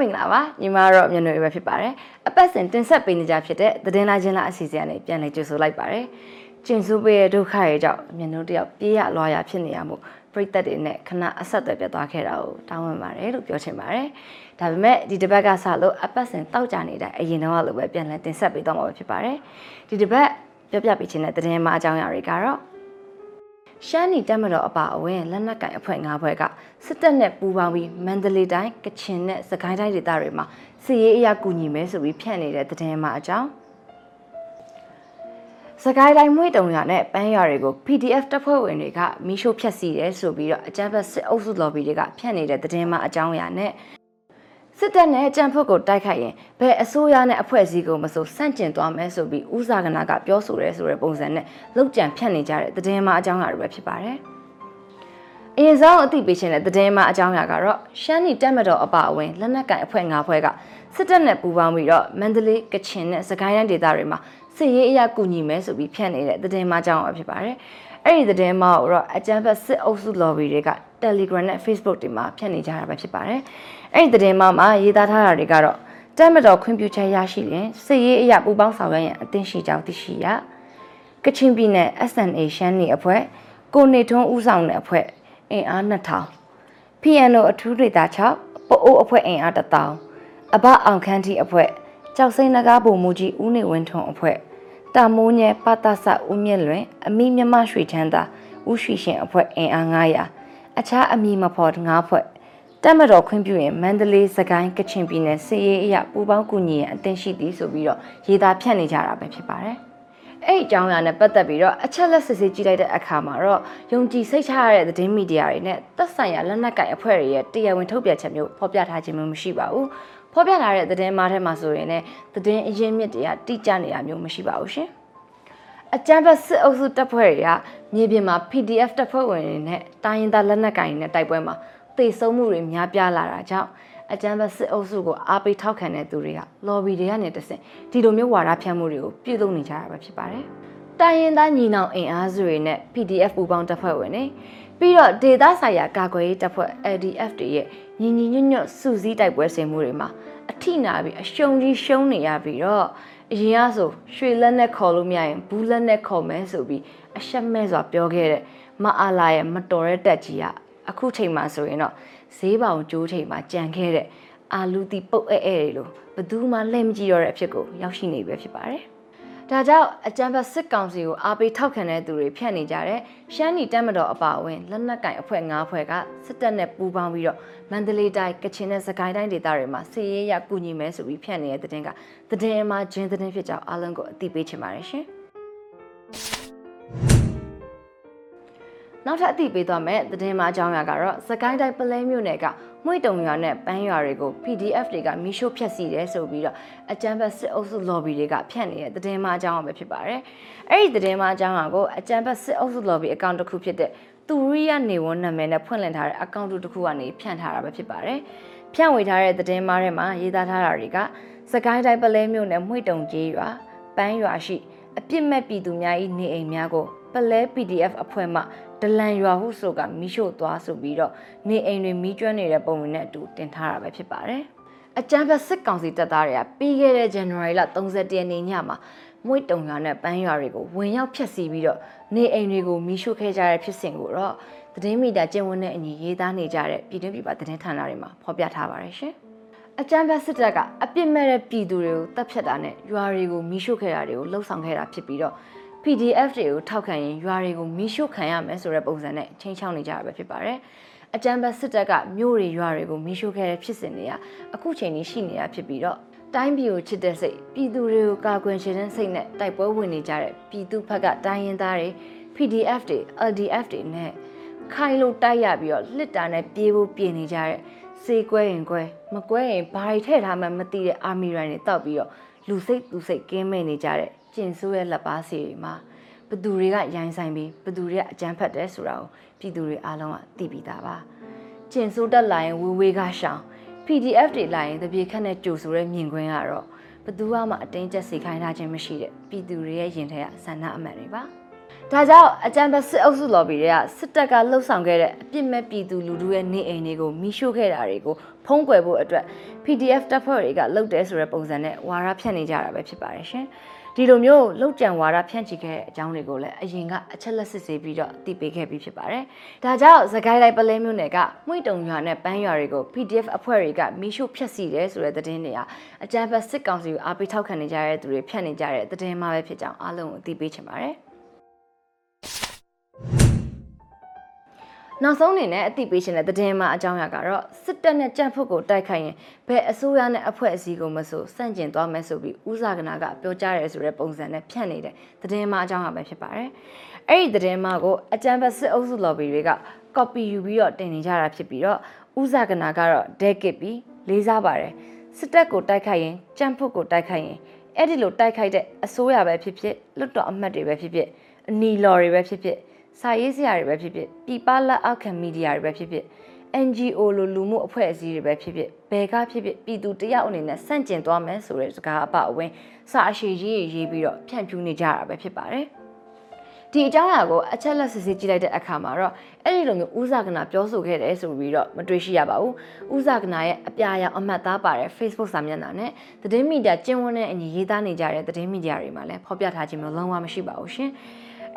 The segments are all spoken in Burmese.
မင်္ဂလာပါညီမတော့မြန်နွေပဲဖြစ်ပါတယ်အပတ်စဉ်တင်ဆက်ပေးနေကြဖြစ်တဲ့သတင်းလာချင်းလာအစီအစဉ်ကနေပြန်လည်ကြိုဆိုလိုက်ပါတယ်ကျင်စုပေးရဲ့ဒုက္ခရဲ့ကြောင့်မြန်နွေတယောက်ပြေးရလွားရဖြစ်နေရမှုပြိသက်တွေနဲ့ခဏအဆက်အသွယ်ပြတ်သွားခဲ့တာကိုတောင်းပန်ပါတယ်လို့ပြောချင်ပါတယ်ဒါပေမဲ့ဒီတစ်ပတ်ကစလို့အပတ်စဉ်တောက်ကြနေတဲ့အရင်တော့လိုပဲပြန်လည်တင်ဆက်ပေးတော့မှာပဲဖြစ်ပါတယ်ဒီတစ်ပတ်ပြောပြပေးခြင်းတဲ့သတင်းမှာအကြောင်းအရာတွေကတော့ ရှမ်းနီတက်မတော်အပါအဝင်လက်နက်ကင်အဖွဲ့၅ဖွဲ့ကစစ်တပ်နဲ့ပူးပေါင်းပြီးမန္တလေးတိုင်းကချင်နဲ့စကိုင်းတိုင်းဒေသတွေမှာစစ်ရေးအရာကူညီမယ်ဆိုပြီးဖြန့်နေတဲ့သတင်းမှာအကြောင်းစကိုင်းတိုင်းမွေတုံရနဲ့ပန်းရွာတွေကို PDF တပ်ဖွဲ့ဝင်တွေကမီးရှို့ဖျက်ဆီးတယ်ဆိုပြီးတော့အကြမ်းဖက်စစ်အုပ်စု lobby တွေကဖြန့်နေတဲ့သတင်းမှာအကြောင်းအရာနဲ့ စစ်တပ်နဲ့ကြံဖုတ်ကိုတိုက်ခိုက်ရင်ဘယ်အစိုးရနဲ့အဖွဲ့အစည်းကိုမဆိုစန့်ကျင်သွားမယ်ဆိုပြီးဦးစာကနာကပြောဆိုရဲဆိုတဲ့ပုံစံနဲ့လောက်ကြံဖြန့်နေကြတဲ့သတင်းမှာအကြောင်းအရာတွေပဲဖြစ်ပါတယ်။အရင်ဆုံးအသိပေးခြင်းတဲ့သတင်းမှာအကြောင်းအရာကတော့ရှမ်းနီတက်မတော်အပါအဝင်လက်နက်ကင်အဖွဲ့၅ဖွဲ့ကစစ်တပ်နဲ့ပူးပေါင်းပြီးတော့မန္တလေးကချင်နဲ့စကိုင်းတိုင်းဒေသတွေမှာ စစ်ရေးအရာကူညီမယ်ဆိုပြီးဖြန့်နေတဲ့သတင်းမှာအကြောင်းအရာဖြစ်ပါတယ်။အဲ့ဒီသတင်းမှာတော့အကြမ်းဖက်စစ်အုပ်စု lobby တွေက Telegram နဲ့ Facebook တွေမှာဖြန့်နေကြတာပဲဖြစ်ပါတယ်။အဲ့ဒီသတင်းမှာမှာရေးသားထားတာတွေကတော့တက်မတော်ခွင့်ပြုချက်ရရှိရင်စစ်ရေးအရာပူးပေါင်းဆောင်ရွက်ရန်အသင့်ရှိကြောင်းသိရှိရကချင်ပြည်နယ် SNA ရှမ်းနေအဖွဲ့ကိုနေထွန်းဦးဆောင်တဲ့အဖွဲ့အင်အား2000 PNO အထူးဒေသ6ပအိုးအဖွဲ့အင်အား1000အဘအောင်ခန်းတီအဖွဲ့ကြောက်စိန်နဂါးဗိုလ်မူကြီးဦးနေဝင်းထွန်းအဖွဲ့ တာမိုးညဲပတဆဦးမြင့်လွင် အမိမြမရွှေချမ်းသာဦးရွှေရှင်အဖွဲ့အင်အား900အခြားအမည်မဖော်9ဖွဲ့တက်မတော်ခွင့်ပြုရင်မန္တလေးစကိုင်းကချင်ပြည်နယ်စစ်ရေးအရာပူးပေါင်းကူညီရန်အသင့်ရှိသည်ဆိုပြီးတော့ရေးသားဖြန့်နေကြတာပဲဖြစ်ပါတယ်။အဲ့ဒီအကြောင်းအရာနဲ့ပတ်သက်ပြီးတော့အချက်လက်စစ်စစ်ကြည့်လိုက်တဲ့အခါမှာတော့ယုံကြည်စိတ်ချရတဲ့သတင်းမီဒီယာတွေနဲ့သက်ဆိုင်ရာလက်နက်ကင်အဖွဲ့တွေရဲ့တရားဝင်ထုတ်ပြန်ချက်မျိုးဖော်ပြထားခြင်းမျိုးမရှိပါဘူး။ ဖော်ပြလာတဲ့သတင်းမားထဲမှာဆိုရင်လည်းသတင်းအရင်းမြစ်တွေကတိကျနေတာမျိုးမရှိပါဘူးရှင်။အကြမ်းဖက်စစ်အုပ်စုတပ်ဖွဲ့တွေကမြေပြင်မှာ PDF တပ်ဖွဲ့ဝင်တွေနဲ့တိုင်းရင်းသားလက်နက်ကိုင်တွေနဲ့တိုက်ပွဲမှာတေဆုံးမှုတွေများပြားလာတာကြောင့်အကြမ်းဖက်စစ်အုပ်စုကိုအားပေးထောက်ခံတဲ့သူတွေက lobby တွေကနေတဆင့်ဒီလိုမျိုးဝါဒဖြန့်မှုတွေကိုပြုလုပ်နေကြတာပဲဖြစ်ပါတယ်။ တိုင်းရင်းသားညီနောင်အင်အားစုတွေနဲ့ PDF ပူးပေါင်းတပ်ဖွဲ့ဝင်တွေပြီးတော့ဒေသဆိုင်ရာကာကွယ်ရေးတပ်ဖွဲ့ LDF တွေရဲ့ညီညီညွတ်ညွတ်စုစည်းတိုက်ပွဲဆင်မှုတွေမှာအထိနာပြီးအရှုံးကြီးရှုံးနေရပြီးတော့အရင်ကဆိုရွှေလက်နဲ့ခေါ်လို့မရရင်ဘူးလက်နဲ့ခေါ်မယ်ဆိုပြီးအရှက်မဲ့စွာပြောခဲ့တဲ့မအားလာရဲ့မတော်တဲ့တက်ကြီးကအခုချိန်မှဆိုရင်တော့ဈေးပေါင်ကျိုးချိန်မှာကြံခဲ့တဲ့အာလူတီပုတ်အဲအဲတွေလိုဘယ်သူမှလှည့်မကြည့်တော့တဲ့အဖြစ်ကိုရောက်ရှိနေပဲဖြစ်ပါတယ်။ ဒါကြောင့်အကြံဖတ်စစ်ကောင်စီကိုအားပေးထောက်ခံတဲ့သူတွေဖြန့်နေကြတဲ့ရှမ်းနီတက်မတော်အပါအဝင်လက်နက်ကင်အဖွဲ့၅ဖွဲ့ကစစ်တပ်နဲ့ပူးပေါင်းပြီးတော့မန္တလေးတိုင်းကချင်နဲ့စကိုင်းတိုင်းဒေသတွေမှာစစ်ရေးရကူညီမယ်ဆိုပြီးဖြန့်နေတဲ့တဲ့တင်ကတဲ့တင်မှာဂျင်းတဲ့တင်ဖြစ်ကြောင်းအားလုံးကိုအသိပေးချင်ပါတယ်ရှင်။ နောက်ထပ်အသိပေးသွားမယ်သတင်းမှာအကြောင်းအရာကတော့စကိုင်းတိုင်းပလဲမြို့နယ်ကမှွေတုံရွာနဲ့ပန်းရွာတွေကို PDF တွေကမီးရှို့ဖျက်ဆီးတယ်ဆိုပြီးတော့အကြမ်းဖက်စစ်အုပ်စု lobby တွေကဖြန့်နေတဲ့သတင်းမှာအကြောင်းအရာပဲဖြစ်ပါတယ်။အဲ့ဒီသတင်းမှာအကြောင်းအရာကိုအကြမ်းဖက်စစ်အုပ်စု lobby အကောင့်တစ်ခုဖြစ်တဲ့သူရိယနေဝန်နာမည်နဲ့ဖွင့်လှစ်ထားတဲ့အကောင့်တစ်ခုကနေဖြန့်ထားတာပဲဖြစ်ပါတယ်။ဖြန့်ဝေထားတဲ့သတင်းမှာထဲမှာရေးသားထားတာတွေကစကိုင်းတိုင်းပလဲမြို့နယ်မှွေတုံကြီးရွာပန်းရွာရှိအပြစ်မဲ့ပြည်သူများ၏နေအိမ်များကို ပလဲ PDF အဖွဲ့မှဒလန်ရွာဟုဆိုကမီးရှို့သွားဆိုပြီးတော့နေအိမ်တွေမီးကျွမ်းနေတဲ့ပုံတွေနဲ့အတူတင်ထားတာပဲဖြစ်ပါတယ်။အကြမ်းဖက်စစ်ကောင်စီတပ်သားတွေကပြီးခဲ့တဲ့ January လ31ရက်နေ့ညမှာမွေတုံရွာနဲ့ပန်းရွာတွေကိုဝင်ရောက်ဖျက်ဆီးပြီးတော့နေအိမ်တွေကိုမီးရှို့ခဲ့ကြတဲ့ဖြစ်စဉ်ကိုတော့သတင်းမီဒီယာကျင့်ဝတ်နဲ့အညီရေးသားနေကြတဲ့ပြည်တွင်းပြည်ပသတင်းဌာနတွေမှာဖော်ပြထားပါတယ်ရှင်။အကြမ်းဖက်စစ်တပ်ကအပြစ်မဲ့တဲ့ပြည်သူတွေကိုတပ်ဖြတ်တာနဲ့ရွာတွေကိုမီးရှို့ခဲ့တာတွေကိုလှုပ်ဆောင်ခဲ့တာဖြစ်ပြီးတော့ PDF တွေကိုထောက်ခံရင်ရွာတွေကိုမီးရှို့ခံရမယ်ဆိုတဲ့ပုံစံနဲ့ချင်းချောင်းနေကြတာပဲဖြစ်ပါတယ်။အကြမ်းဖက်စစ်တပ်ကမြို့တွေရွာတွေကိုမီးရှို့ခဲ့တဲ့ဖြစ်စဉ်တွေကအခုချိန်นี้ရှိနေတာဖြစ်ပြီးတော့တိုင်းပြည်ကိုချစ်တဲ့စိတ်ပြည်သူတွေကိုကာကွယ်ရှင်တဲ့စိတ်နဲ့တိုက်ပွဲဝင်နေကြတဲ့ပြည်သူဘက်ကတိုင်းရင်းသားတွေ PDF တွေ LDF တွေနဲ့ခိုင်လို့တိုက်ရပြီးတော့လှစ်တာနဲ့ပြေးဖို့ပြင်နေကြတဲ့စေကွဲရင်ကွဲမကွဲရင်ဘာတွေထည့်ထားမှမသိတဲ့အာမီရိုင်းတွေတောက်ပြီးတော့လူစိတ်သူစိတ်ကင်းမဲ့နေကြတဲ့ ကျင်ဆိုးရဲ့လက်ပါစီတွေမှာဘသူတွေကရိုင်းဆိုင်ပြီးဘသူတွေကအကြမ်းဖက်တယ်ဆိုတာကိုပြည်သူတွေအားလုံးကသိပြီးသားပါကျင်ဆိုးတက်လာရင်ဝေဝေးကရှောင် PDF တွေလာရင်တပြေခက်နဲ့ကြိုဆိုတဲ့မြင်ကွင်းကတော့ဘသူမှအတင်းကျပ်စေခိုင်းထားခြင်းမရှိတဲ့ပြည်သူတွေရဲ့ရင်ထဲကဆန္ဒအမှန်တွေပါဒါကြောင့်အကြံဖက်စစ်အုပ်စုလော်ဘီတွေကစစ်တပ်ကလှုပ်ဆောင်ခဲ့တဲ့အပြစ်မဲ့ပြည်သူလူထုရဲ့နေအိမ်တွေကိုမိရှို့ခဲ့တာတွေကိုဖုံးကွယ်ဖို့အတွက် PDF တပ်ဖွဲ့တွေကလှုပ်တယ်ဆိုတဲ့ပုံစံနဲ့ဝါရဖြန့်နေကြတာပဲဖြစ်ပါတယ်ရှင်။ ဒီလိုမျိုးလှုပ်ကြံဝါရဖြန့်ချီခဲ့တဲ့အကြောင်းတွေကိုလည်းအရင်ကအချက်လက်စစ်ဆေးပြီးတော့သိပေးခဲ့ပြီးဖြစ်ပါတယ်။ဒါကြောင့်သခိုင်းလိုက်ပလဲမျိုးနယ်ကမှုတုံရွာနဲ့ပန်းရွာတွေကို PDF အဖွဲ့တွေကမိရှို့ဖျက်ဆီးတယ်ဆိုတဲ့သတင်းတွေဟာအကြံဖက်စစ်ကောင်စီကိုအားပေးထောက်ခံနေကြတဲ့သူတွေဖြန့်နေကြတဲ့သတင်းမှပဲဖြစ်ကြောင်းအားလုံးကိုသိပေးချင်ပါတယ်။ နောက်ဆုံးအနေနဲ့အသိပေးရှင်တဲ့သတင်းမှအကြောင်းအရာကတော့စစ်တပ်နဲ့ကြက်ဖုတ်ကိုတိုက်ခိုက်ရင်ဘယ်အစိုးရနဲ့အဖွဲ့အစည်းကိုမဆိုစန့်ကျင်သွားမယ်ဆိုပြီးဦးစာကနာကပြောကြားရဲဆိုတဲ့ပုံစံနဲ့ဖြန့်နေတဲ့သတင်းမှအကြောင်းအရာပဲဖြစ်ပါတယ်။အဲ့ဒီသတင်းမှကိုအကြံဖက်စစ်အုပ်စု lobby တွေက copy ယူပြီးတော့တင်နေကြတာဖြစ်ပြီးတော့ဦးစာကနာကတော့ deck ပြီးလေးစားပါတယ်။စစ်တပ်ကိုတိုက်ခိုက်ရင်ကြက်ဖုတ်ကိုတိုက်ခိုက်ရင်အဲ့ဒီလိုတိုက်ခိုက်တဲ့အစိုးရပဲဖြစ်ဖြစ်လွတ်တော်အမတ်တွေပဲဖြစ်ဖြစ်အနီလော်တွေပဲဖြစ်ဖြစ် စာရေးဆရာတွေပဲဖြစ်ဖြစ်ပြည်ပလက်အောက်ခံမီဒီယာတွေပဲဖြစ်ဖြစ် NGO လိုလူမှုအဖွဲ့အစည်းတွေပဲဖြစ်ဖြစ်ဘယ်ကဖြစ်ဖြစ်ပြည်သူတယောက်အနေနဲ့စန့်ကျင်သွားမယ်ဆိုတဲ့စကားအပအဝင်စာအရှိကြီးရေးပြီးတော့ဖြန့်ဖြူးနေကြတာပဲဖြစ်ပါတယ်ဒီအကြောင်းအရာကိုအချက်လက်စစ်စစ်ကြည့်လိုက်တဲ့အခါမှာတော့အဲ့ဒီလိုမျိုးဥဇာကနာပြောဆိုခဲ့တယ်ဆိုပြီးတော့မတွေ့ရှိရပါဘူးဥဇာကနာရဲ့အပြာရောင်အမှတ်သားပါတဲ့ Facebook စာမျက်နှာနဲ့သတင်းမီဒီယာကျင်းဝန်းတဲ့အညီရေးသားနေကြတဲ့သတင်းမီဒီယာတွေမှာလည်းဖော်ပြထားခြင်းမျိုးလုံးဝမရှိပါဘူးရှင်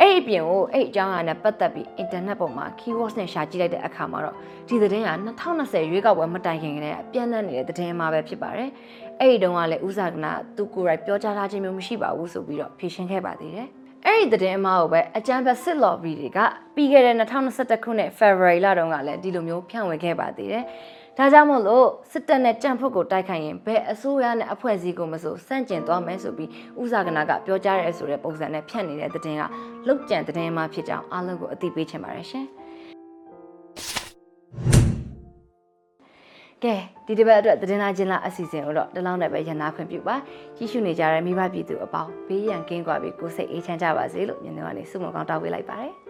အဲ့ဒီအပြင်ကိုအဲ့အကြောင်းအရာနဲ့ပတ်သက်ပြီး internet ပေါ်မှာ keywords နဲ့ရှာကြည့်လိုက်တဲ့အခါမှာတော့ဒီသတင်းက2020ရွေးကောက်ပွဲမတိုင်ခင်ကတည်းကအပြန့်နှံ့နေတဲ့သတင်းမှာပဲဖြစ်ပါတယ်။အဲ့ဒီတုန်းကလည်းဥစားကနာသူကိုယ်တိုင်ပြောကြားထားခြင်းမျိုးမရှိပါဘူးဆိုပြီးတော့ဖြေရှင်းခဲ့ပါသေးတယ်။အဲ့ဒီသတင်းအမှားကိုပဲအကြံဖက်စစ်လော်ဘီတွေကပြီးခဲ့တဲ့2021ခုနှစ် February လတုန်းကလည်းဒီလိုမျိုးဖြန့်ဝေခဲ့ပါသေးတယ်။ ဒါကြောင့်မို့လို့စစ်တပ်နဲ့ကြံ့ဖုတ်ကိုတိုက်ခိုက်ရင်ဘယ်အစိုးရနဲ့အဖွဲ့အစည်းကိုမဆိုစန့်ကျင်သွားမယ်ဆိုပြီးဥစားကနာကပြောကြားရဲဆိုတဲ့ပုံစံနဲ့ဖြန့်နေတဲ့သတင်းကလောက်ကျန်သတင်းမှဖြစ်ကြောင်းအားလုံးကိုအသိပေးချင်ပါတယ်ရှင်ကဲဒီတစ်ပတ်အတွက်သတင်းလာချင်းလာအစီအစဉ်ကိုတော့တလောင်းနဲ့ပဲရန်နာခွင့်ပြုပါကြည့်ရှုနေကြတဲ့မိဘပြည်သူအပေါင်းဘေးရန်ကင်းကွာပြီးကိုယ်စိတ်အေးချမ်းကြပါစေလို့ညနေကနေဆုမွန်ကောင်းတောင်းပေးလိုက်ပါတယ်